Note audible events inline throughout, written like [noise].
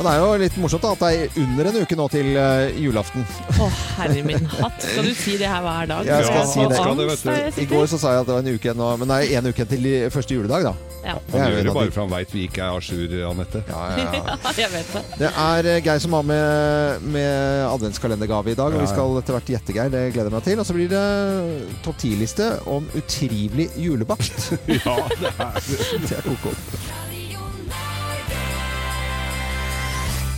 Men det er jo litt morsomt da, at det er under en uke nå til eh, julaften. Å, herre min hatt. Skal du si det her hver dag? Jeg skal si det. angst det, vet du. jeg I går så sa jeg at det var en uke igjen nå, men det er en uke igjen til første juledag, da. Ja. Han er gjør det bare for han veit vi ikke er a jour, Anette. Ja, ja, [laughs] ja. Ja, jeg vet det. Det er eh, Geir som har med, med adventskalendergave i dag, og Ja, vi skal etter hvert gjette, Geir. Det gleder jeg meg til. Og så blir det topp ti-liste om utrivelig julebakst. [laughs] Ja, det er [laughs] Det er koko.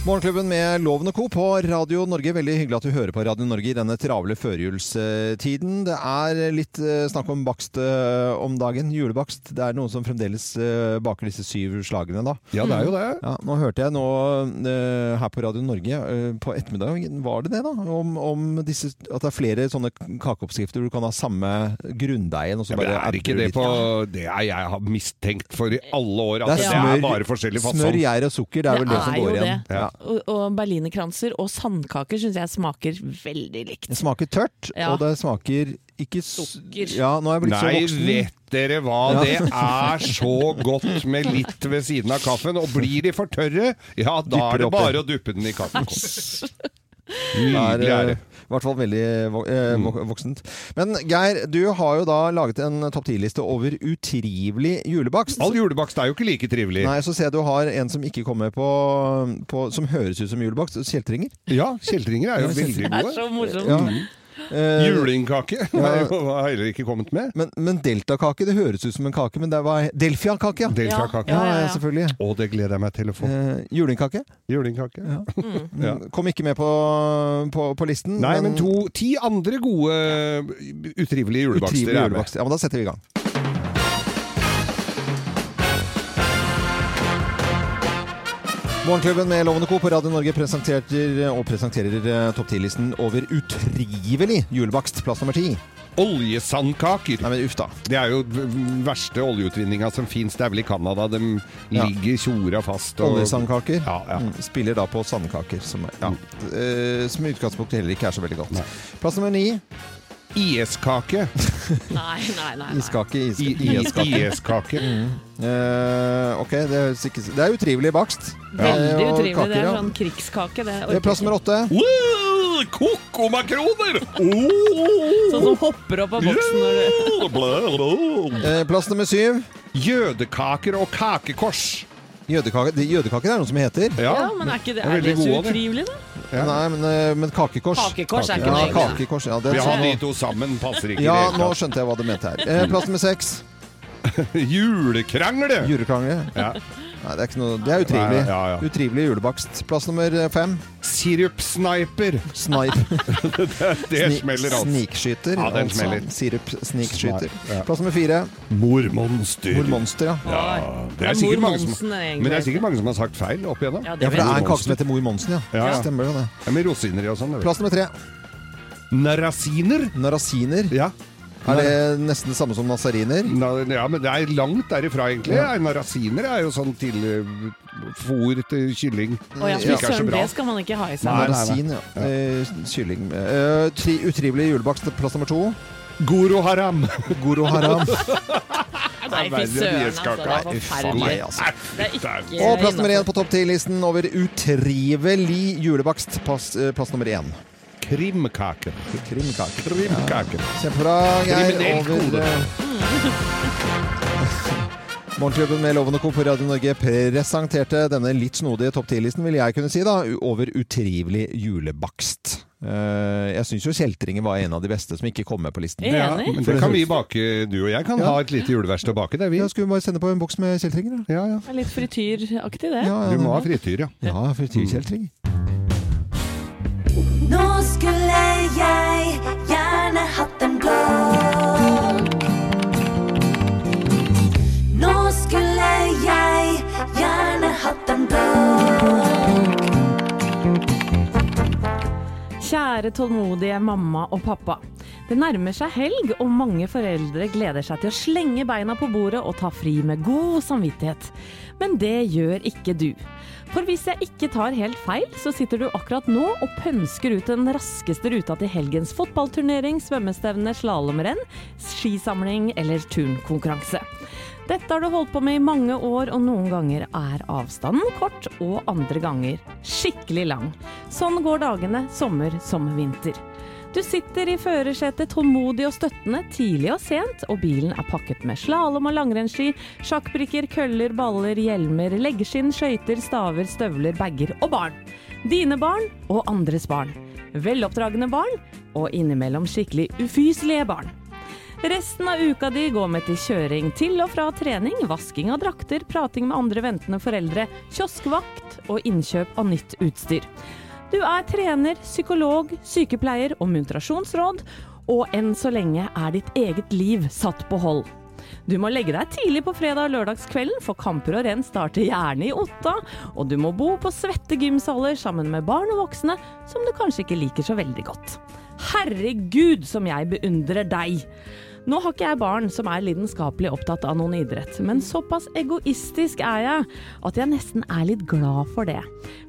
Morgenklubben med Loven og Co. på Radio Norge. Veldig hyggelig at du hører på Radio Norge i denne travle førjulstiden. Det er litt eh, snakk om bakst eh, om dagen. Julebakst. Det er noen som fremdeles eh, baker disse syv slagene, da. Ja, det er jo det. Ja, nå hørte jeg nå her på Radio Norge på ettermiddagen, var det det da? Om, om disse, at det er flere sånne kakeoppskrifter hvor du kan ha samme grunndeigen. og så Ja, men bare er ikke det på Det er jeg har mistenkt for i alle år, at Det det er er, bare forskjellig fasong. Smør, gjær og sukker, det er Det vel det som er jo går igjen. det. Ja. Og, og berlinerkranser og sandkaker syns jeg smaker veldig likt. Det smaker tørt, Ja. og det smaker ikke Sukker. Ja, nå er jeg blitt så Nei, voksen. vet dere hva? Ja. Det er så godt med litt ved siden av kaffen. Og blir de for tørre, ja, da Dypper er det bare å duppe den i kaffen. [laughs] Nydelig er det. I hvert fall veldig eh, Mm. voksent. Men Geir, du har jo da laget en topp 10-liste over utrivelig julebakst. All julebakst er jo ikke like trivelig. Nei, så ser jeg du har en som ikke kommer på, på Som høres ut som julebakst. Kjeltringer. Ja, kjeltringer er jo veldig gode. Det er så morsomt. Ja. Eh, Julingkake har har heller ikke kommet med. men, men deltakake, det høres ut som en kake, men det var Delfia-kake, ja. Deltakake. Ja, ja, ja, ja. selvfølgelig. Å, det gleder jeg meg til å få. Eh, julingkake. Julingkake. Ja. [laughs] Mm. Mm, Kom ikke med på, på, på listen. Nei, men to, ti andre gode utrivelige julebakster Utrivelige julebakster. Ja, men da setter vi i gang. Morgenklubben med Lovende Co. på Radio Norge presenterer og presenterer eh, topp 10-listen over utrivelig julebakst. Plass nummer ti. Oljesandkaker. Nei, men uff da. Det er jo den verste oljeutvinninga som fins. Det er vel i Canada. De ligger tjora fast. og- Oljesandkaker. Ja, ja. Mm, spiller da på sandkaker, som, ja. Eh, som i utgangspunktet heller ikke er så veldig godt. Nei. Plass nummer ni. IS-kake. [laughs] Nei, nei, nei. nei. Iskake. IS-kake. IS-kake. Eh, ok, det, høres ikke, det er utrivelig bakst. Veldig Eh, og utrivelig. kaker, Det er ja. sånn krigskake. Det Plass nummer åtte. Kokomakroner! [laughs] Sånn som hopper opp av boksen når du [laughs] Eh, plass nummer syv. Jødekaker og kakekors. Jødekake, jødekake er noe som heter. Ja, men er ikke det, Det er det så utrivelig, da? Ja. Nei, men, eh, men kakekors. Kakekors er ikke ja, noe kakekors, ja, det, Vi har de to sammen, passer ikke ja, det nå skjønte jeg hva du mente her. Eh, plass nummer seks. [laughs] Julekrangle! Julekrangle! Ja. Nei, det er ikke noe Det er utrivelig. Nei, ja, ja. Utrivelig julebakst. Plass nummer fem. Sirupsniper. Snipe. [laughs] Det Sni- smeller altså. Snikskyter. Ja, den altså. smeller. Altså. Sirupsnikskyter. Ja. Plass nummer fire. Mormonster. Mormonster, ja. Ja, det er sikkert mange som Men det er sikkert mange som har sagt feil opp igjennom. Ja, Ja, for det er en kake som heter Mor Monsen, ja. Ja. Stemmer det. Ja, med rosiner i og sånn. Plass nummer tre. Narasiner. Narasiner. Ja. Er det nesten det samme som nazariner? Na, ja, men det er langt derifra, egentlig. Ja. Narasiner er jo sånn til uh, fôr til kylling. Å ja, Som ikke er så søren, bra. det skal man ikke ha i seg. Narasin, ja. Eh, kylling. Uh, tri, utrivelig julebakst. Plass nummer to. Goro haram. [laughs] Goro haram. [laughs] Nei, fy søren, altså. Det er forferdelig. altså. Og plass nummer én på topp ti-listen over utrivelig julebakst. Plass, eh, plass nummer én. Krimkake. Krimkake. Krimkake. Kjempebra, Geir. Over eh, [laughs] Morgenklubben med Loven og Co. på Radio Norge presenterte denne litt snodige topp 10-listen, vil jeg kunne si, da, over utrivelig julebakst. Eh, jeg syns jo kjeltringer var en av de beste som ikke kom med på listen. Er Ja, men det kan vi bake, du og jeg kan Ja. ha et lite juleverksted å bake, det er vi. Ja, skulle vi bare sende på en boks med kjeltringer? da? Ja, ja. Er litt frityraktig, det. Ja, Du må ha frityr, ja. ja frityrkjeltring. Skulle jeg gjerne hatt en blå. Nå skulle jeg gjerne hatt en blå. Kjære tålmodige mamma og pappa. Det nærmer seg helg, og mange foreldre gleder seg til å slenge beina på bordet og ta fri med god samvittighet. Men det gjør ikke du. For hvis jeg ikke tar helt feil, så sitter du akkurat nå og pønsker ut den raskeste ruta til helgens fotballturnering, svømmestevne, slalåmrenn, skisamling eller turnkonkurranse. Dette har du holdt på med i mange år, og noen ganger er avstanden kort, og andre ganger skikkelig lang. Sånn går dagene, sommer som vinter. Du sitter i førersetet tålmodig og støttende, tidlig og sent, og bilen er pakket med slalåm og langrennsski, sjakkbrikker, køller, baller, hjelmer, leggskinn, skøyter, staver, støvler, bager og barn. Dine barn og andres barn. Veloppdragne barn, og innimellom skikkelig ufyselige barn. Resten av uka di går med til kjøring til og fra trening, vasking av drakter, prating med andre ventende foreldre, kioskvakt og innkjøp av nytt utstyr. Du er trener, psykolog, sykepleier og muntrasjonsråd, og enn så lenge er ditt eget liv satt på hold. Du må legge deg tidlig på fredag og lørdagskvelden, for kamper og renn starter gjerne i Otta. Og du må bo på svette gymsaler sammen med barn og voksne som du kanskje ikke liker så veldig godt. Herregud, som jeg beundrer deg! Nå har ikke jeg barn som er lidenskapelig opptatt av noen idrett, men såpass egoistisk er jeg at jeg nesten er litt glad for det.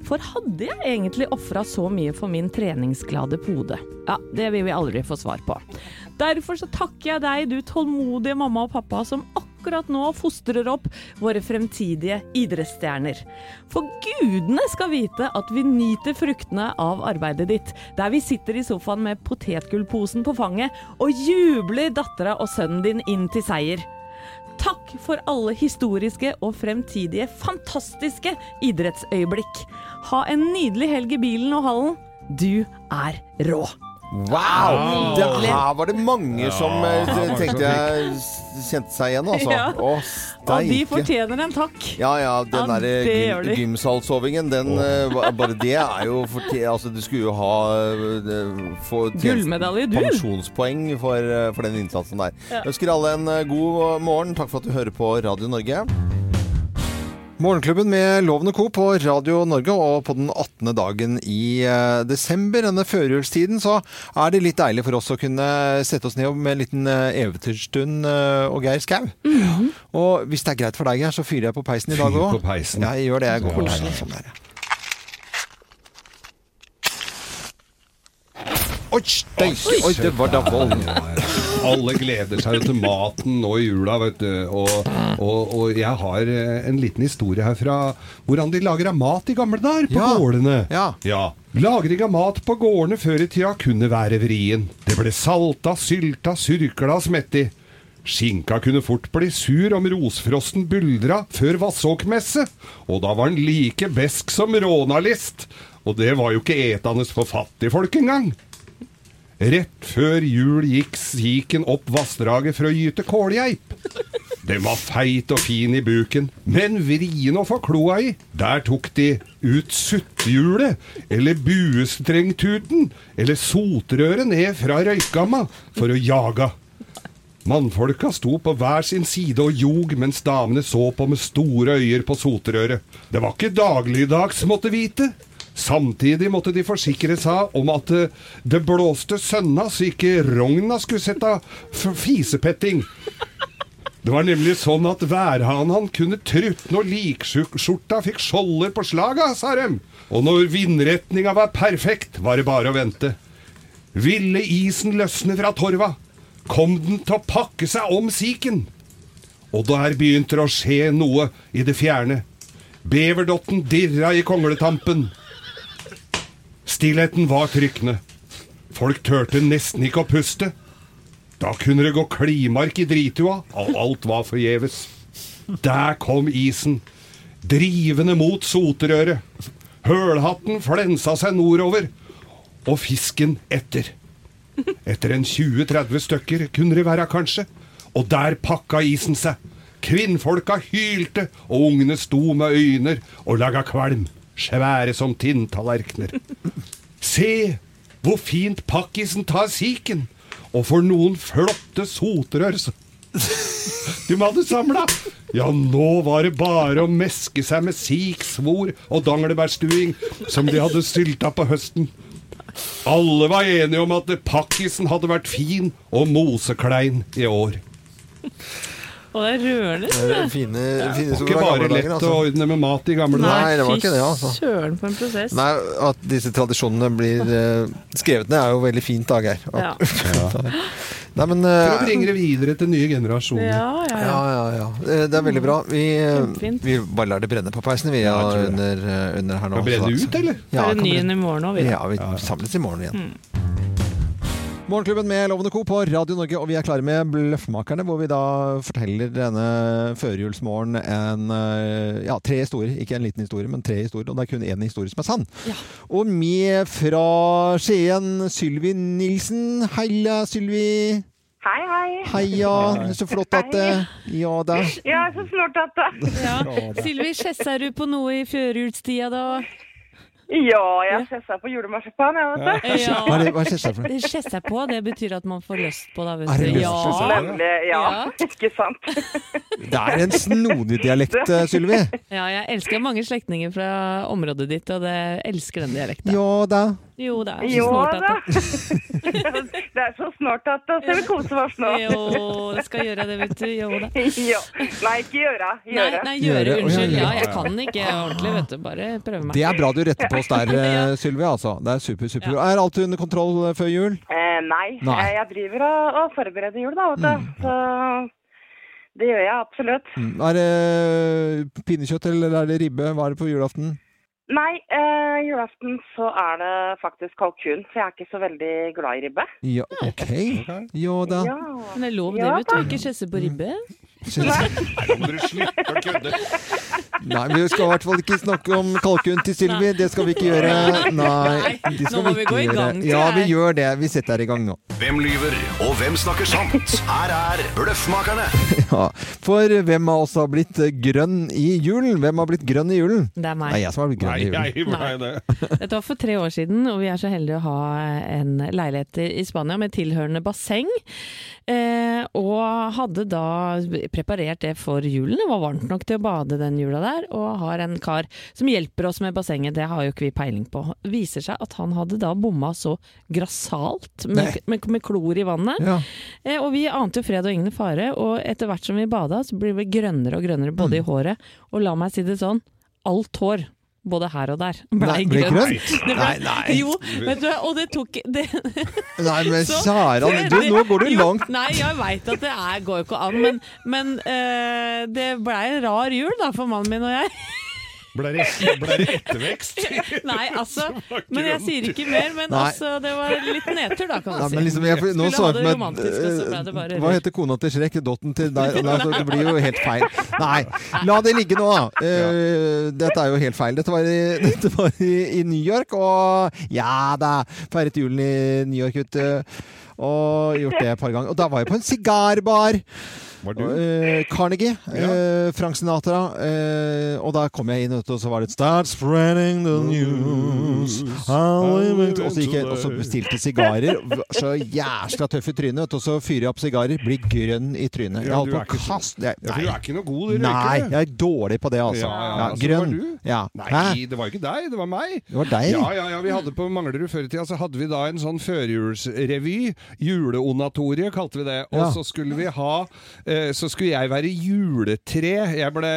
For hadde jeg egentlig ofra så mye for min treningsglade pode? Ja, det vil vi aldri få svar på. Derfor så takker jeg deg, du tålmodige mamma og pappa, som akkurat nå fostrer opp våre fremtidige idrettsstjerner. For gudene skal vite at vi nyter fruktene av arbeidet ditt, der vi sitter i sofaen med potetgullposen på fanget og jubler dattera og sønnen din inn til seier. Takk for alle historiske og fremtidige fantastiske idrettsøyeblikk. Ha en nydelig helg i bilen og hallen. Du er rå. Wow! Det her var det mange som eh, Ja, tenkte jeg kjente seg igjen, altså. Ja. Å, Og de fortjener en takk. Ja, ja, den Ja, derre gym, gymsalsovingen, den oh. ba- Bare det er jo. Altså, du skulle jo ha eh, få Gullmedalje, du. Pensjonspoeng for, eh, for den innsatsen der. Jeg ønsker alle en eh, god morgen. Takk for at du hører på Radio Norge. Morgenklubben med Loven og Co. på Radio Norge, og på den 18. dagen i eh, desember, denne førjulstiden, så er det litt deilig for oss å kunne sette oss ned med en liten eh, eventyrstund eh, og Geir Skau. Og hvis det er greit for deg, Geir, så fyrer jeg på peisen i dag Fyr òg. på peisen. Jeg gjør det. Jeg går bort Ja. Sånn der. Oi, steike! Oi, det var da vold. Alle gleder seg jo til maten nå i jula, vet du. Og, og, og jeg har eh, en liten historie her fra hvordan de lager av mat i gamle dager på Ja. gårdene. Ja. Lagring av mat på gårdene før i tida kunne være vrien. Det ble salta, sylta, syrkla og smetti. Skinka kunne fort bli sur om rosfrosten buldra før Vassåkmesse, og da var den like besk som rånalist. Og det var jo ikke etende for fattigfolk engang. Rett før jul gikk siken opp vassdraget for å gyte kålgeip. Den var feit og fin i buken, men vrien å få kloa i. Der tok de ut suttehjulet, eller buestrengtuten, eller sotrøret ned fra røykamma for å jaga. Mannfolka sto på hver sin side og ljog, mens damene så på med store øyer på sotrøret. Det var ikke dagligdags måtte vite. Samtidig måtte de forsikre seg om at eh, det blåste sønna så ikke rogna skulle sette fisepetting. Det var nemlig sånn at værhanen kunne trutne og likskjorta fikk skjolder på slaga, sa dem. Og når vindretninga var perfekt, var det bare å vente. Ville isen løsne fra torva, kom den til å pakke seg om siken. Og der begynte det å skje noe i det fjerne. Beverdotten dirra i kongletampen. Stillheten var trykkende. Folk turte nesten ikke å puste. Da kunne det gå klimark i dritua, og alt var forgjeves. Der kom isen, drivende mot soterøret. Hølhatten flensa seg nordover, og fisken etter. Etter en 20-30 stykker kunne det være, kanskje. Og der pakka isen seg. Kvinnfolka hylte, og ungene sto med øyner og laga kvalm. Svære som tinntallerkener. Se hvor fint pakkisen tar siken, og for noen flotte soterør [laughs] De hadde samla. Ja, nå var det bare å meske seg med sik, svor og danglebærstuing som de hadde sylta på høsten. Alle var enige om at pakkisen hadde vært fin og moseklein i år. Og det er rørende. Det er Fine, fine Det var ikke bare lett altså. å altså. ordne med mat i gamle dager. Nei, det var ikke det, altså. Søren for en prosess. Nei, At disse tradisjonene blir uh, skrevet ned, er jo veldig fint, da, Geir. Ja. [laughs] Nei, men For å bringe det videre til nye generasjoner. Ja, ja, ja, ja. ja, ja. Eh, Det er veldig bra. Vi, vi bare lar det brenne på peisen vi Ja, under, under her nå. Skal brenne ut, eller? Ja, det er det kan ny brenne- i morgen òg, vi. Ja, vi samles i morgen igjen. Morgenklubben med Lovende Co. på Radio Norge, og vi er klare med Bløffmakerne, hvor vi da forteller denne førjulsmorgen en eh, ja, tre historier. Ikke en liten historie, men tre historier. Og det er kun én historie som er sann. Ja. Og med fra Skien, Sylvi Nilsen. Heia, Sylvi. Hei, hei. Heia. Så flott at det Ja da. Ja, så flott at det. Ja. Sylvi, skjesser du på noe i førjulstida da? Ja, jeg kjesser på julemarsipan, jeg, vet du. Hva er det, hva er det [laughs] for noe? På, det betyr at man får lyst på det, Er det lyst Ja. på det? Nemlig, ja. Ja. Ikke sant? [laughs] Det er en snodig dialekt, [laughs] eh, Sylvi. ja, jeg elsker mange slektninger fra området ditt, og det elsker den dialekten. Ja da. Jo, det er så Jo snart da. det. [laughs] Det er så snart at da skal vi kose oss nå. Jo, det skal gjøre det, vet du. Jo da. Jo. Nei, ikke gjøre. Gjøre. nei, nei gjøre. Unnskyld. Ja, jeg kan ikke ordentlig, vet du. Bare prøve meg. Det er bra du retter på oss der, [laughs] eh, Sylvi. Altså. Det er super, super. Er alt under kontroll eh, før jul? Eh, nei. Nei. Eh, jeg driver og, og forbereder jul, da, vet du. Så det gjør jeg absolutt. Mm. Er det pinnekjøtt eller er det ribbe? Hva er det på julaften? Nei, eh, julaften så er det faktisk kalkun, for jeg er ikke så veldig glad i ribbe. Ja, OK. Ja da. Ja. Men det er lov det, Ja, vet du. da. Ikke skjesse på ribbe. Nei, nå må dere slutte å kødde. Nei, vi skal i hvert fall ikke snakke om kalkun til Sylvi. Det skal vi ikke gjøre. Nei, det skal Nå må vi gå i gang, gjøre. Ja, vi gjør det. Vi setter i gang nå. Hvem lyver, og hvem snakker sant? Her er Bløffmakerne. [laughs] Ja. For hvem av oss har blitt grønn i julen? Hvem har blitt grønn i julen? Det er meg. Nei, jeg som har blitt grønn Nei, i julen. Nei. det. Dette var for tre år siden, og vi er så heldige å ha en leilighet i Spania med tilhørende basseng. Eh, og hadde da preparert det for julen. Det var varmt nok til å bade den jula der, og har en kar som hjelper oss med bassenget. Det har jo ikke vi peiling på. Viser seg at han hadde da bomma så grassat med, med, med klor i vannet. Ja. Eh, og vi ante jo fred og ingen fare, og etter hvert som vi bada, så blir vi grønnere og grønnere både Mm. i håret, og la meg si det sånn, alt hår. Både her og der. Nei, ble grønt? Det ble- Nei, nei. Jo, vet du, og det tok det, Nei, men Så- kjære du, nå går du jo, langt. Nei, jeg veit at det er, går jo ikke an, men, men eh, det blei en rar jul da for mannen min og jeg. Ble det, ble det ettervekst? [laughs] Nei, altså [laughs] Men jeg sier ikke mer, men Nei. altså, det var litt nedtur, da, kan Nei, du si. men liksom, jeg, nå Skulle ha det romantisk, og så ble det bare Hva heter kona til Shrek? Dotten til deg? [laughs] Nei, så det blir jo helt feil. Nei, la det ligge nå, da. Uh, dette er jo helt feil. Dette var i, dette var i, i New York, og ja da, feiret julen i New York, vet du. Og gjort det et par ganger. Og da var jeg på en sigarbar. Var du? Eh, Carnegie, eh, Frank Sinatra. Uh, og da kom jeg inn, og så var det Start spreading the news. How we make-" Og så jeg og så bestilte sigarer. [laughs] Så jæskla tøff i trynet. Og så fyrer jeg opp sigarer. Blir grønn i trynet. Jeg holdt på å kaste jeg- Ja, du er ikke noe god, du Nei, jeg er dårlig på det, altså. Ja, ja, Ja, grønn. Ja. Nei, det var ikke deg, det var meg. Det var deg? Ja, ja, ja, vi hadde på Manglerud før i tida, så hadde vi da en sånn førjulsrevy. Juleonatoriet kalte vi det. Og Ja. så skulle vi ha Så skulle jeg være juletre. Jeg ble,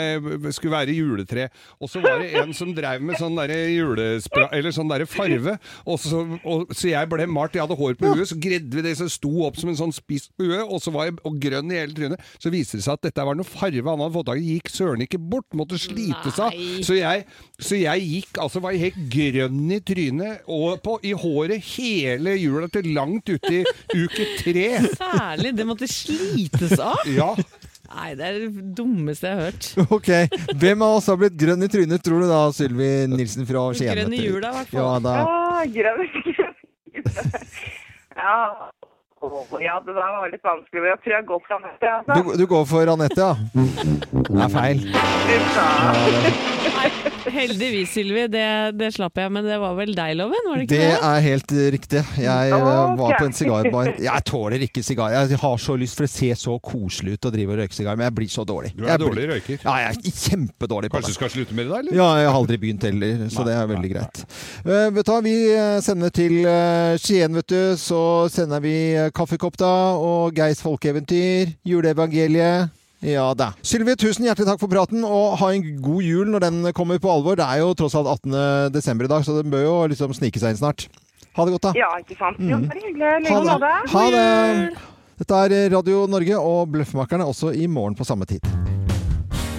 skulle være juletre. Og så var det en som drev med sånn derre julespra... Eller sånn derre farve. Og så, og, så jeg ble malt. Jeg hadde hår på huet, så gredde vi det så sto opp som en sånn spiss på huet, og så var jeg og grønn i hele trynet. Så viste det seg at dette var noe farve han hadde fått tak i. Gikk søren ikke bort. Måtte slite seg. Så jeg, så jeg gikk, altså var helt grønn i trynet og på, i håret hele jula til langt uti uke tre. Særlig, det måtte slites av. Ja. Nei, det er det dummeste jeg har hørt. [laughs] Ok. Hvem av oss har blitt grønn i trynet, tror du da, Sylvi Nilsen fra Skien? Grønn i jula, i hvert fall. Ja, da. Ja, grønn. Ja. Ja, det der var litt vanskelig, men jeg tror jeg går for Anette. Altså. Du, du går for Anette, ja? Det er feil. Nei, heldigvis, Sylvi. Det, det slapp jeg, men det var vel deg, Loven? Var det ikke Det det? er helt riktig. Jeg okay. var på en sigarbar. Jeg tåler ikke sigar. Jeg har så lyst, for det ser så koselig ut å drive og røyke sigar, men jeg blir så dårlig. Du er Jeg dårlig blir- røyker. Ja, jeg er kjempedårlig på det. Kanskje du skal slutte med det, da? eller? Ja, jeg har aldri begynt heller, så det er veldig greit. Uh, vet du vi eh, sender til uh, Skien, vet du. Så sender vi eh, Kaffekopp, da, og Geirs folkeeventyr, juleevangeliet. Ja da. Sylvi, tusen hjertelig takk for praten, og ha en god jul når den kommer på alvor. Det er jo tross alt 18. desember i dag, så den bør jo liksom snike seg inn snart. Ha det godt, da. Ja, ikke sant? Jo, det er hyggelig. Ha det. Ha det. Dette er Radio Norge og Bløffmakerne også i morgen på samme tid.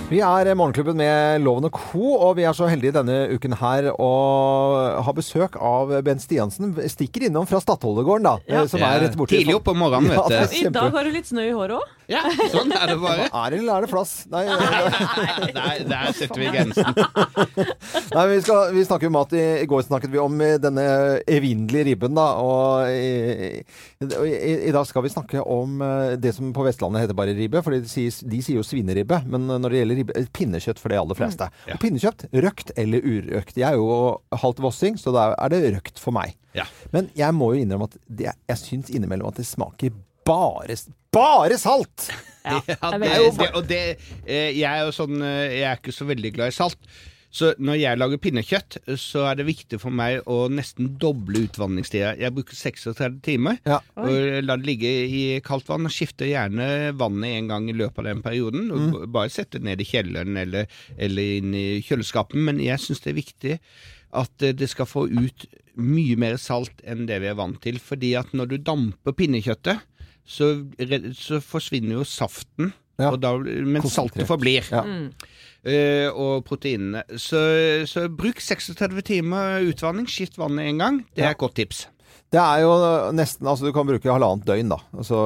Vi er Morgenklubben med Loven og Co., og vi er så heldige denne uken her å ha besøk av Bent Stiansen. Stikker innom fra Stadholdegården, da. Ja. Som er rett borti Tidlig opp om morgenen, vet du. Ja, I dag har du litt snø i håret òg. Ja, sånn er det bare. Er det eller er det flass? Nei, Der, der setter vi grensen. [laughs] nei vi, skal, vi snakker jo mat. I, I går snakket vi om eh, denne evinnelige ribben, da. Og i, i, i dag skal vi snakke om eh, det som på Vestlandet heter bare ribbe. For de sier, de sier jo svineribbe. Men når det gjelder ribbe, eh, pinnekjøtt for de aller fleste. Ja. Og pinnekjøtt, røkt eller urøkt. Jeg er jo halvt vossing, så da er det røkt for meg. Ja. Men jeg må jo innrømme at det, jeg syns innimellom at det smaker bare, bare salt! [laughs] Ja, det, det, og det, eh, jeg er jo sånn eh, Jeg er ikke så veldig glad i salt. Så når jeg lager pinnekjøtt, så er det viktig for meg å nesten doble utvanningstida. Jeg bruker 36 timer. Ja. Og La det ligge i kaldt vann. og Skifter gjerne vannet en gang i løpet av den perioden. Og b- Bare sette det ned i kjelleren eller, eller inn i kjøleskapet. Men jeg syns det er viktig at eh, det skal få ut mye mer salt enn det vi er vant til. Fordi at når du damper pinnekjøttet, så, så forsvinner jo saften. Ja. Og da, men Konsentrert. saltet forblir. Ja. Eh, og proteinene. Så, så bruk 36 timer utvanning. Skift vannet en gang. Det er et godt tips. Det er jo nesten Altså, du kan bruke halvannet døgn, da. Altså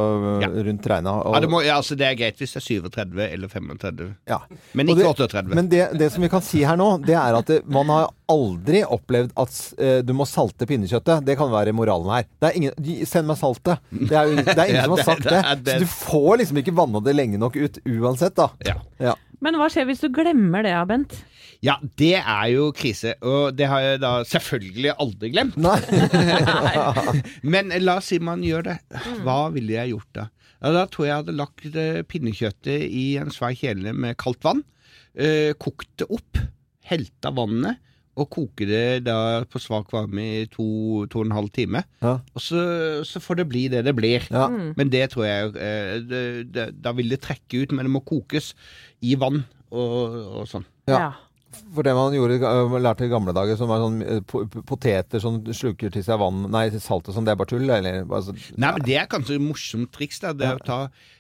Ja. rundt regna. og- Ja, det, må, ja, altså, det er greit hvis det er 37 eller 35, Ja. men ikke det- 38. Men det, det som vi kan si her nå, det er at man har aldri opplevd at uh, du må salte pinnekjøttet. Det kan være moralen her. Det er ingen, send meg saltet. Det er, jo, det er ingen [laughs] som har sagt det. Så du får liksom ikke vanna det lenge nok ut uansett, da. Ja. Men hva skjer hvis du glemmer det, Bent? ja, det er jo krise. Og det har jeg da selvfølgelig aldri glemt. Nei. [laughs] Men la oss si man gjør det. Hva ville jeg gjort da? Ja, da tror jeg jeg hadde lagt eh, pinnekjøttet i en svær kjele med kaldt vann. Eh, kokt det opp. Helt av vannet. Og koke det da på svak varme i to, to og en halv time. Ja. Og så, så får det bli det det blir. Ja. Men det tror jeg eh, det, det, Da vil det trekke ut, men det må kokes i vann og, og sånn. Ja. For det man gjorde, øh, lærte i gamle dager, som var sånn po- poteter som sluker til seg vann Nei, salt og sånn, det er bare tull, eller? Altså, Nei, men det er kanskje et morsomt triks. Da. Det er å ta,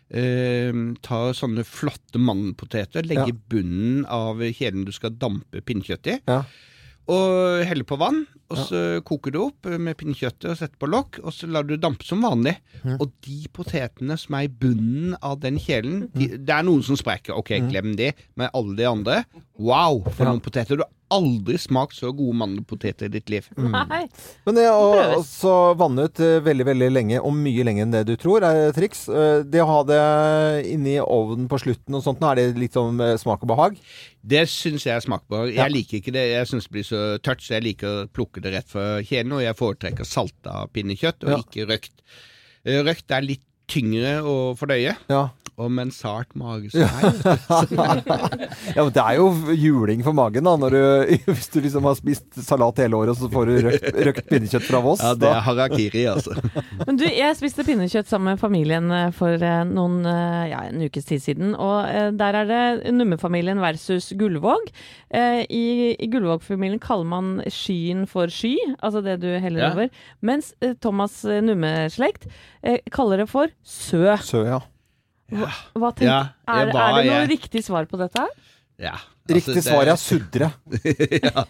eh, ta sånne flotte mandelpoteter, legge Ja. i bunnen av kjelen du skal dampe pinnekjøtt i, Ja. og helle på vann. Og så koker du opp med pinnekjøttet og setter på lokk, og så lar du dampe som vanlig. Mm. Og de potetene som er i bunnen av den kjelen, de, Mm. det er noen som sprekker. Ok, glem de. Men alle de andre, wow, for Ja. noen poteter. Du har aldri smakt så gode mandelpoteter i ditt liv. Nei. Men det å så vanne ut eh, veldig, veldig lenge, og mye lenger enn det du tror, er et triks. Eh, Det å ha det inni ovnen på slutten og sånt, nå er det litt sånn eh, smak og behag. Det syns jeg er smakbart. Jeg Ja. liker ikke det. Jeg syns det blir så tørt, så jeg liker å plukke det rett fra kjeden, Og jeg foretrekker salta pinnekjøtt, og Ja. ikke røkt. Eh, Røkt er litt tyngre å fordøye, Ja. Og med en sart mage er [laughs] ja, men det er jo juling for magen, da, når du, [laughs] hvis du liksom har spist salat hele året, og så får du røkt, røkt pinnekjøtt fra Voss. Ja, det er harakiri, altså. [laughs] Men du, jeg spiste pinnekjøtt sammen med familien eh, for eh, noen, eh, ja, en ukes tid siden. Og der er det Numme-familien versus Gullvåg. Eh, I, i Gullvåg-familien kaller man skyen for sky, altså det du heller Ja. over. Mens Thomas Numme-slekt eh, kaller det for sø. Sø, ja. Hva tenk, Ja, er, var, er det noe jeg- riktig svar på dette? her? Altså, Riktig svar er sudre. [laughs] ja.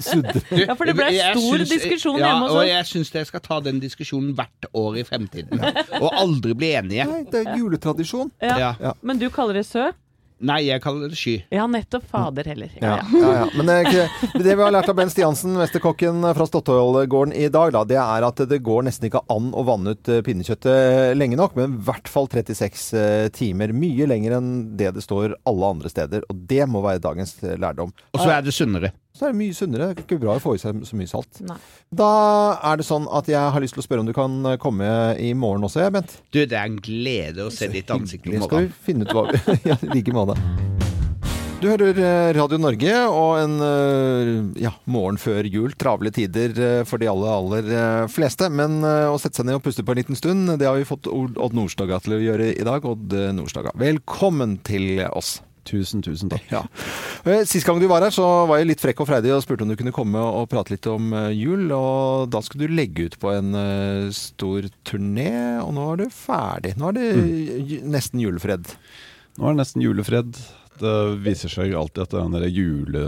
Sudre. Ja, for det ble Jeg stor syns- diskusjon ja, hjemme hos Og jeg syns jeg skal ta den diskusjonen hvert år i fremtiden. Og aldri bli enige. Nei, det er juletradisjon. Ja. Ja. Men du kaller det sø? Nei, jeg kaller det sky. Ja, nettopp. Fader heller. Ja, Ja, ja. Men det, er det vi har lært av Ben Stiansen, mesterkokken fra Statoil-gården i dag, da, det er at det går nesten ikke an å vanne ut eh, pinnekjøttet lenge nok, men i hvert fall 36 eh, timer. Mye lenger enn det det står alle andre steder. Og det må være dagens eh, lærdom. Og så er det sunnere. Så er det mye sunnere. Det er ikke bra å få i seg så mye salt. Nei. Da er det sånn at jeg har lyst til å spørre om du kan komme i morgen også, jeg, Bent. Du, det er en glede å se ditt ansikt i morgen. Skal vi finne ut hva vi [laughs] Ja, i like måte. Du hører eh, Radio Norge og en eh, ja, morgen før jul. Travle tider eh, for de aller, aller eh, fleste. Men eh, å sette seg ned og puste på en liten stund, det har vi fått Odd Nordstoga til å gjøre i dag. Odd eh, Nordstoga, velkommen til oss. Tusen, tusen takk. Ja. Eh, Sist gang du var her, så var jeg litt frekk og freidig og spurte om du kunne komme og prate litt om eh, jul. Og da skulle du legge ut på en eh, stor turné, og nå er du ferdig. Nå er det ju- nesten julefred. Nå er det nesten julefred. Det viser seg alltid at det er den der jule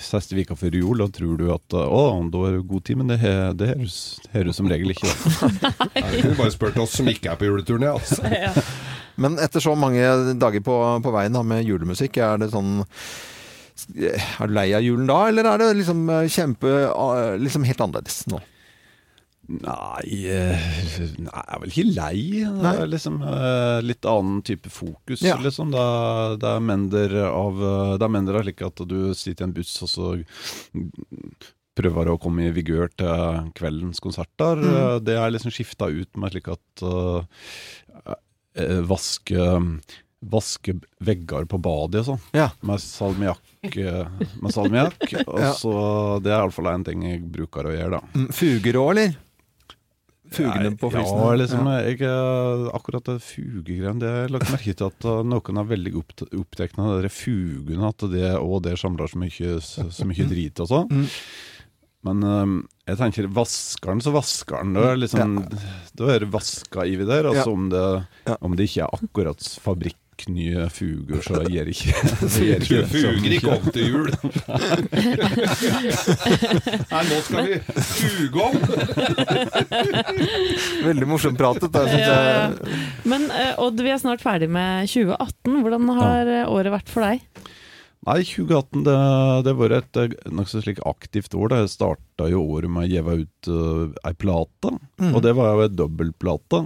siste vika før jul, og tror du at å, da er det god tid, men det det høres som regel ikke. [laughs] Nei, Du kunne bare spurt oss som ikke er på juleturné. Altså. Ja. Men etter så mange dager på, på veien da, med julemusikk, er det sånn Er du lei av julen da, eller er det liksom eh, kjempe eh, Liksom helt annerledes nå? Nei, eh, nei, jeg er vel ikke lei. Det er liksom litt annen type fokus, Ja. liksom. Det er, det er mender av Det er mender av slik at du sitter i en buss, og så prøver å komme i vigør til kveldens konserter. Mm. Det er liksom skifta ut med slik at vaske Vaske vegger på badet og sånn, Ja. med salmiakk. eh, Med salmiakk. [laughs] Og Ja. så Det er iallfall en ting jeg bruker å gjøre, da. Mm, Fuger òg, eller? Fugene på flisen? Ja, liksom, jeg, eh, akkurat det fugegreiene det har jeg lagt merke til at eh, noen er veldig opp, opptatt av de fugene. At det, og det samler så mye, så mye drit og sånn. Mm. Men eh, jeg tenker vasker den, så vasker den. Da er, det liksom, da er det vaska i vi der. Ja. Altså om, det, Ja. om det ikke er akkurat fabrikknye fuger, [laughs] så gir ikke så ikke fuger ikke om til jul. Nei, nå skal vi fuge om! Veldig morsomt pratet. Det synes Ja, ja. jeg. Men eh, Odd, vi er snart ferdig med 2018. Hvordan har eh, året vært for deg? Nei, 2018 det, det var et eh, nokså slik aktivt år. da Jeg starta jo året med å gi ut uh, ei plate, Mm. og det var jo ei dobbeltplate.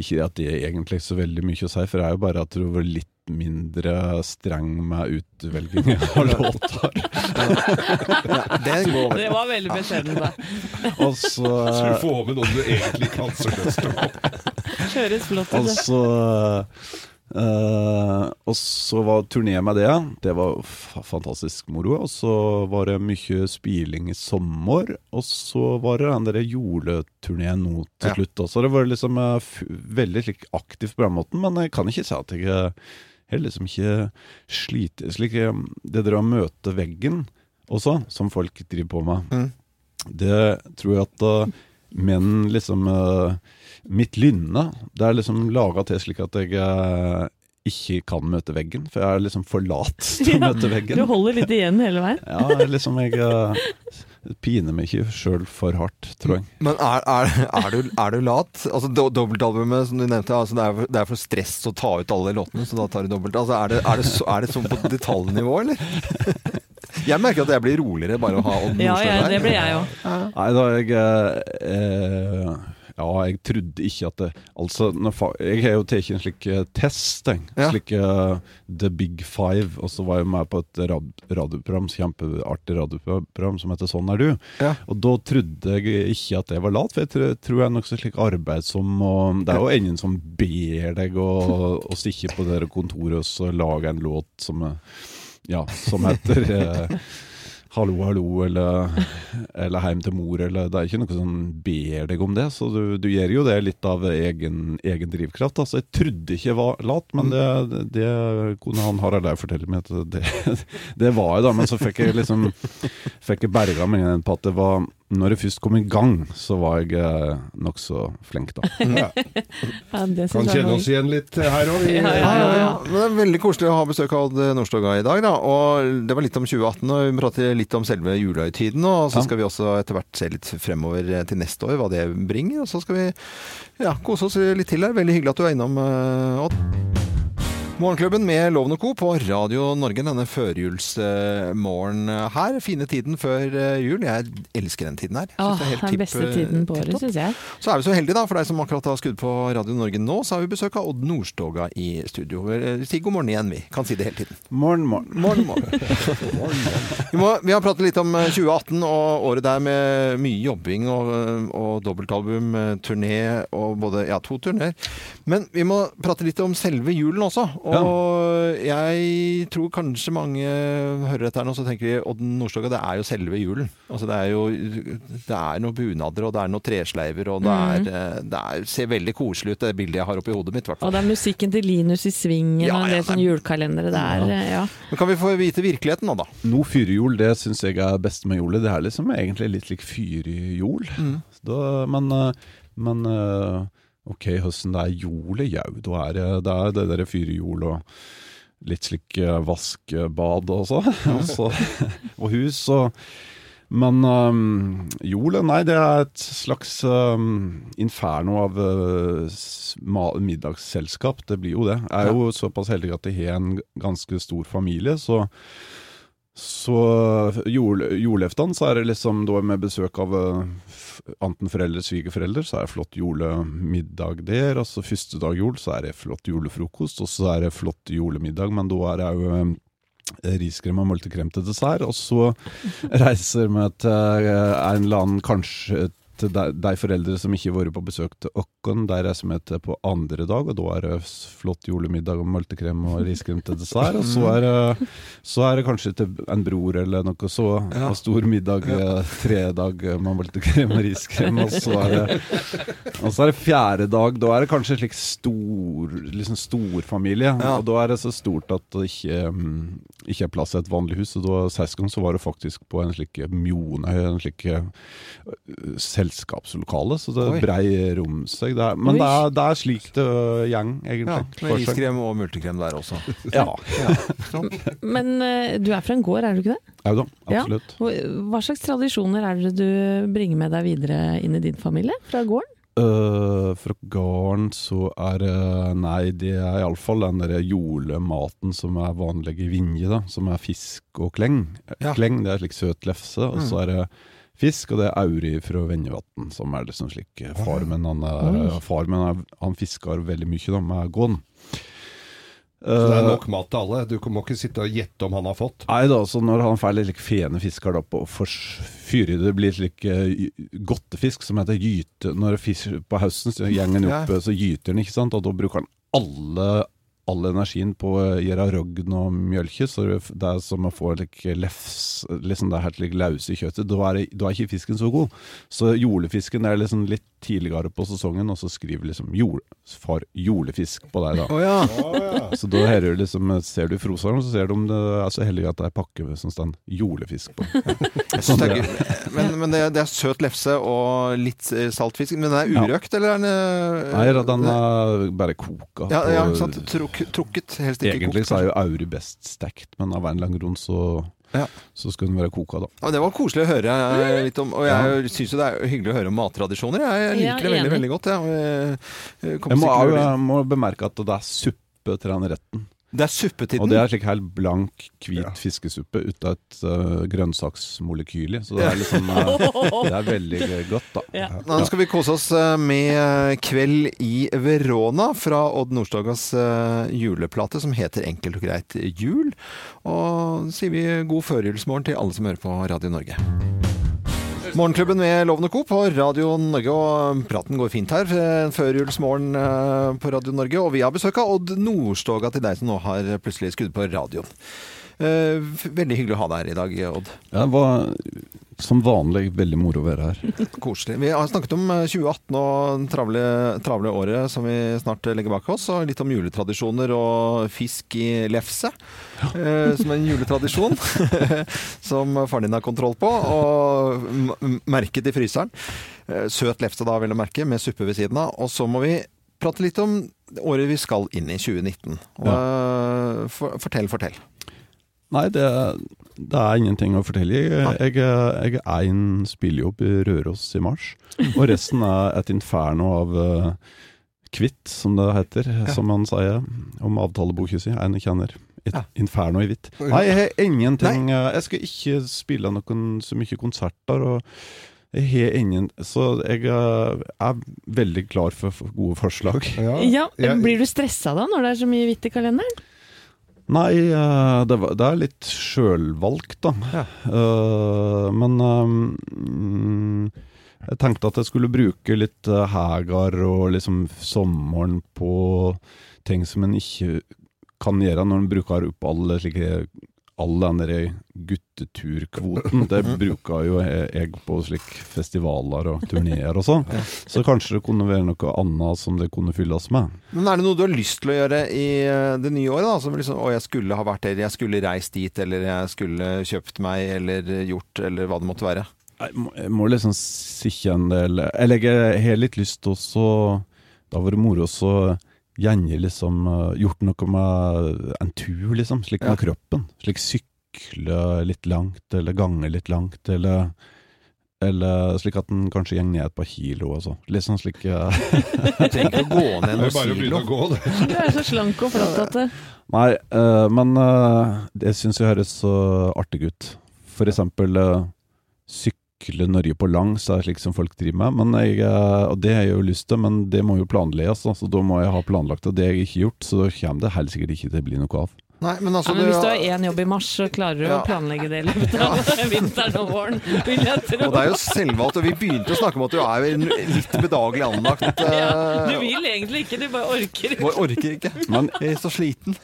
Ikke at det er egentlig så veldig mye å si, for det er jo bare at du var litt mindre streng med utvelging [laughs] av låter. Ja, det Det var veldig beskjedent, da. [laughs] Og så Skulle du får med noen du egentlig ikke hadde så lyst til å Høres flott ut. Eh, Og så var turné med det. Det var fa- fantastisk moro. Og så var det mye spilling i sommer. Og så var det den der juleturneen nå til Ja. slutt også. Det var liksom eh, f veldig slik aktivt på den måten, men jeg kan ikke si at jeg er liksom ikke sliter slik eh, Det der å møte veggen også, som folk driver på med, Mm. det tror jeg at uh, menn liksom eh, Mitt lynne, det er liksom laga til slik at jeg eh, ikke kan møte veggen, for jeg er liksom for lat [laughs] til å møte veggen. Du holder litt igjen hele veien. Ja, liksom jeg uh, piner meg ikke sjøl for hardt, tror jeg. Men er, er, er, du, er du lat? Altså do, Dobbeltalbumet som du nevnte, altså, det, er, for- det er for stress å ta ut alle låtene, så da tar du dobbelt. Altså, er, det, er, det så, er det sånn på detaljnivå, eller? [laughs] Jeg merker at jeg blir roligere bare å ha Odd Ja, her. ja, ja, det blir jeg òg. Nei, da jeg eh, eh, Ja, jeg trodde ikke at det Altså, jeg har jo tatt en slik eh, test, jeg. Ja. Slik uh, The Big Five, og så var jeg med på et rad radioprogram, kjempeartig radioprogram som heter Sånn er du. Ja. Og da trodde jeg ikke at jeg var lat, for jeg tror, tror jeg er nokså slik arbeidsom, og det er jo ingen som ber deg å, å stikke på det kontoret og så lage en låt som, eh, ja, som heter Hallo, hallo, eller, eller Heim til mor, eller Det er ikke noe som ber deg om det, så du, du gjør jo det litt av egen, egen drivkraft. Altså, jeg trodde ikke jeg var lat, men det, det kunne han Harald Eia fortelle meg at det, [laughs] det var jeg, da. Men så fikk jeg liksom jeg berga meg inn på at det var Når jeg først kom i gang, så var jeg eh, nokså flink, da. [laughs] Ja, Ja, det kan synes jeg kjenne var- oss igjen litt her òg. Ja, ja, Ja, ja. Men det er veldig koselig å ha besøk av Odd Nordstoga i dag. Da. Og det var litt om 2018, og vi prater litt om selve julehøytiden. Og så Ja. skal vi også etter hvert se litt fremover til neste år, hva det bringer. Og så skal vi ja, kose oss litt til her. Veldig hyggelig at du er innom, eh, Odd. Morgenklubben med Loven og Co. på Radio Norge denne førjulsmorgen her. Fine tiden før eh, jul. Jeg elsker den tiden her. Jeg Åh, det er helt den tipp- beste tiden på året, syns jeg. Så er vi så heldige, da, for deg som akkurat har skudd på Radio Norge nå, så har vi besøk av Odd Nordstoga i studio. Eh, Si god morgen igjen, vi. Kan si det hele tiden. Morgen, morgen. Morgen, morgen. [laughs] vi, må, vi har pratet litt om eh, 2018 og året der med mye jobbing og, eh, og dobbeltalbum, eh, turné og både Ja, to turneer. Men vi må prate litt om selve julen også. Og jeg tror kanskje mange hører dette her nå, så tenker de Odden Nordstoga, det er jo selve julen. Altså det er jo Det er noen bunader, og det er noen tresleiver, og det, er, eh, det er, ser veldig koselig ut, det bildet jeg har oppi hodet mitt, i Og det er musikken til Linus i Svingen Ja, og en ja, del sånne julekalendere der. Ja. Men kan vi få vite virkeligheten nå, da? Noe fyrjul, det syns jeg er best med jule. Det er liksom egentlig litt lik fyrjol. Da- Men, eh, men eh, ok, høsten det er jolet, jau. Da er det, det er det der fyrjord og litt slik eh, vaskebad og så. [laughs] og, hus og Men um, jolet, nei, det er et slags um, inferno av uh, middagsselskap. Det blir jo det. Jeg er jo såpass heldig at jeg har en ganske stor familie, så så julaften så er det liksom da med besøk av eh, enten foreldre eller svigerforeldre, så er det flott julemiddag der. Og så første dag jul så er det flott julefrokost, og så er det flott julemiddag, men da er det òg riskrem og multekrem til dessert. Og så [laughs] reiser vi til eh, en eller annen kanskje til de, de foreldre som ikke har vært på besøk til oss, de reiser med til på andre dag, og da er det flott julemiddag og multekrem og riskrem til dessert. Og så er det, så er det kanskje til en bror eller noe så, Ja. og stor middag tre dag med multekrem og riskrem, og så er det og så er det fjerde dag, da er det kanskje slik stor liksom storfamilie. Ja. Og da er det så stort at det ikke, mm, ikke er plass i et vanlig hus. Og da Sist gang så var det faktisk på en slik Mjonøy, en slik eh, selskapslokale, så det Oi. brei rom seg. Det er, men det er, det er slik det gjeng, Ja, egentlig. med Iskrem og multekrem der også. [laughs] Ja. Men eh, du er fra en gård, er du ikke det? Ja da, absolutt. Ja. Hva slags tradisjoner er det du bringer med deg videre inn i din familie fra gården? Uh, fra gården så er det Nei, det er iallfall den der jolematen som er vanlig i Vinje, da. Som er fisk og kleng. Ja. Kleng det er slik søt lefse, og så er det fisk, og det er auri fra Vennevatn som er liksom slik Far min, han, er, farmen er, han fisker veldig mye da, med gåen. Så det er Øh, nok mat til alle. Du må ikke sitte og gjette om han har fått. Nei da, så når han får litt fene fisker da på fyret, det blir slik godtefisk som heter gyte. Når fisk på høsten så gjengen Ja. opp, så gyter den, ikke sant? Og da bruker han alle all energien på å gjøre rogn og mjølke, så det er som å få like, lefs, liksom det er helt like, lause i kjøttet. Da er, da er ikke fisken så god. Så julefisken er liksom litt tidligere på sesongen, og så skriver liksom jord, far julefisk på deg da. Oh, ja. Så da du liksom, ser du Frosaren, så ser du om det er så heldig at det er pakke med som står julefisk på. sånn, det er. Men, men det, det er søt lefse og litt eh, saltfisk. Men den er Ja. urøkt, eller er den eh, Nei, da, den er bare koka. Ja, ja, sant. Truk, trukket, helst ikke Egentlig kokt. så er jo auri best stekt, men av en eller annen grunn så, Ja. så skal den være koka, da. Ja, det var koselig å høre eh, litt om, og jeg synes jo det er hyggelig å høre om mattradisjoner. Jeg Ja, liker det veldig, veldig godt. Ja. jeg- jeg Jeg må, jeg må bemerke at det er suppe til den retten. Det er suppe til Og det er slik helt blank, hvit fiskesuppe ut av et uh, grønnsaksmolekyl i. Så det er liksom uh, [laughs] Det er veldig godt, da. Ja. Nå skal vi kose oss eh, med Kveld i Verona fra Odd Nordstogas uh, juleplate som heter Enkelt og greit jul. Og sier vi god førjulsmorgen til alle som hører på Radio Norge. Morgenklubben med Lovende Co. på Radio Norge, og praten går fint her. Førjulsmorgen eh, på Radio Norge. Og vi har besøk av Odd Nordstoga til deg som nå har plutselig skrudd på radioen. Eh, Veldig hyggelig å ha deg her i dag, Odd. Ja, det var som vanlig veldig moro å være her. [laughs] Koselig. Vi har snakket om eh, 2018 og det travle, travle året som vi snart legger bak oss, og litt om juletradisjoner og fisk i lefse. eh, som en juletradisjon [laughs] som faren din har kontroll på, og merket i fryseren. Eh, søt lefse da, vel å merke, med suppe ved siden av. Og så må vi prate litt om året vi skal inn i, 2019. Og, ja. for, fortell, fortell. Nei, det, det er ingenting å fortelle. Jeg, jeg, jeg er en spillejobb i Røros i mars, og resten er et inferno av uh, kvitt, som det heter, som man sier om avtaleboka si. En jeg kjenner. Et Ja. inferno i hvitt. Nei, jeg har ingenting Nei. Jeg skal ikke spille noen så mye konserter. og jeg har ingen Så jeg eh, er veldig klar for gode forslag. Ja, ja Blir du stressa da, når det er så mye hvitt i kalenderen? Nei, eh, det, var, det er litt sjølvalgt, da. Ja. Uh, men um, jeg tenkte at jeg skulle bruke litt hegar og liksom sommeren på ting som en ikke kan gjøre når en bruker opp alle slike all den der gutteturkvoten, det bruker jo jeg på slik festivaler og turneer og sånn. Så kanskje det kunne være noe annet som det kunne fylles med. Men er det noe du har lyst til å gjøre i eh, det nye året? da? Som liksom, å, jeg skulle ha vært der, jeg skulle reist dit, eller jeg skulle kjøpt meg, eller gjort, eller hva det måtte være. Jeg må, jeg må liksom sikre en del Eller jeg har litt lyst til å så Det har vært moro å gjerne liksom eh, gjort noe med en tur, liksom. Slik med Ja. kroppen. Slik sykle litt langt, eller gange litt langt, eller eller slik at den kanskje går ned et par kilo og så. Litt sånn slik Du trenger ikke å gå ned [laughs] noen bare kilo. å gå, det. Du er så slank og flott at det Nei, uh, men uh, det syns jeg høres så artig ut. For eksempel eh, sykle Norge på langs, er slik som folk driver med. Jeg, eh, og det har jeg jo lyst til, men det må jo planlegges. Altså, Så da må jeg ha planlagt det. Det har jeg ikke gjort, så da kommer det helt sikkert ikke til å bli noe av. Nei, men altså ja, men Hvis du har én jobb i mars, så klarer du Ja. å planlegge det i løpet av [laughs] vinteren og våren, vil jeg tro. Og det er jo selvvalgt, og vi begynte å snakke om at du er litt bedagelig anlagt. [laughs] Ja, du eh, vil egentlig ikke, du bare orker. og orker ikke. Men Jeg er så sliten.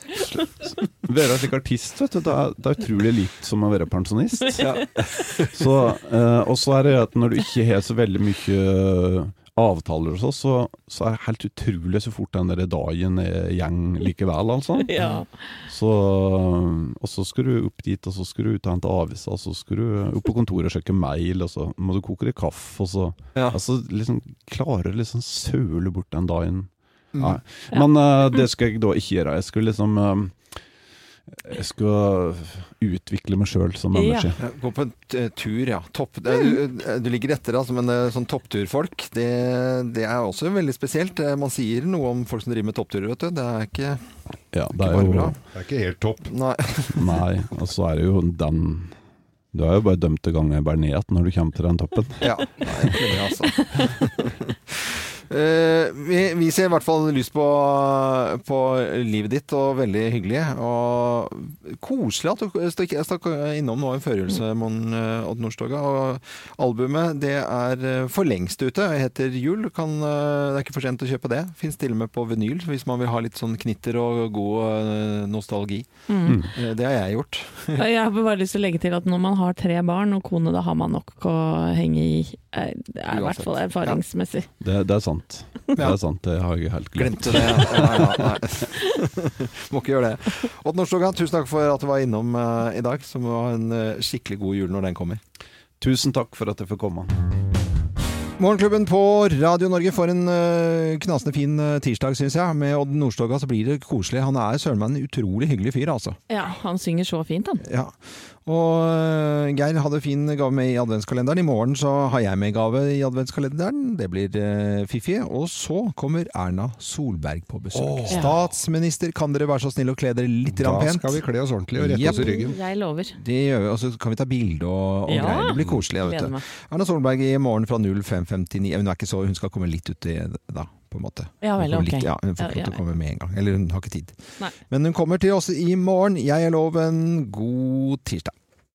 være slik artist, vet du, det er, det er utrolig likt som å være pensjonist. Så, eh, og så er det at når du ikke har så veldig mye avtaler og så, så, så er det helt utrolig så fort den der dagen er gjeng likevel, altså. [laughs] Ja. Så, og så skal du opp dit, og så skal du ut og hente aviser, og så skal du opp på kontoret og sjekke mail, og så må du koke deg kaffe, og så Ja. Altså liksom Klarer liksom søle bort den dagen. Mm. Nei. Men uh, det skal jeg da ikke gjøre. Jeg skal liksom eh, Jeg skal utvikle meg sjøl som menneske. Ja, Gå på en tur, ja. Topp, du, du ligger etter, altså, men eh, sånn toppturfolk, det, det er også veldig spesielt. Eh, Man sier noe om folk som driver med toppturer, vet du. Det er ikke Ja, det bare er jo bra. Det er ikke helt topp. Nei. [laughs] Nei, og så er det jo den Du er jo bare dømt til gang bare ned når du kommer til den toppen. Ja, det er egentlig det, altså. [laughs] Eh, vi, vi ser i hvert fall lyst på, på livet ditt, og veldig hyggelig. Og koselig at du stakk stakk innom nå en førjulse, Mon eh, Odd Nordstoga. Og albumet det er eh, for lengst ute. Det heter Jul. Kan, det er ikke for sent å kjøpe det. Fins til og med på vinyl hvis man vil ha litt sånn knitter og god nostalgi. Mm. Eh, Det har jeg gjort. Jeg har bare lyst til å legge til at når man har tre barn og kone, da har man nok å henge i. Det er i hvert fall erfaringsmessig. Det, det er sant. Det Ja. er sant, det har jeg helt glemt. Glemte det. Ja, ja, nei. [laughs] Må ikke gjøre det. Odd Nordstoga, tusen takk for at du var innom uh, i dag. Så må du ha en uh, skikkelig god jul når den kommer. Tusen takk for at jeg fikk komme. Morgenklubben på Radio Norge får en uh, knasende fin eh, tirsdag, syns jeg. Med Odd Nordstoga så blir det koselig. Han er søren meg en utrolig hyggelig fyr, altså. Ja, han synger så fint, han. Ja. Og eh, Geir hadde fin gave med i adventskalenderen. I morgen så har jeg med gave i adventskalenderen. Det blir uh, fiffig. Og så kommer Erna Solberg på besøk. Oh. Statsminister, kan dere være så snill å kle dere litt Da pent? Da skal vi kle oss ordentlig og rette yep. oss i ryggen. Jeg lover. Det gjør vi, og så kan vi ta bilde og, og Ja. greier. Det blir koselig. Vet du. Erna Solberg i morgen fra 05.59. Hun er ikke så, hun skal komme litt uti da, på en måte. Ja vel, ok. litt, ja, hun får ikke lov til å komme med en gang. Eller hun har ikke tid. Nei. Men hun kommer til oss i morgen. Jeg er loven. God tirsdag.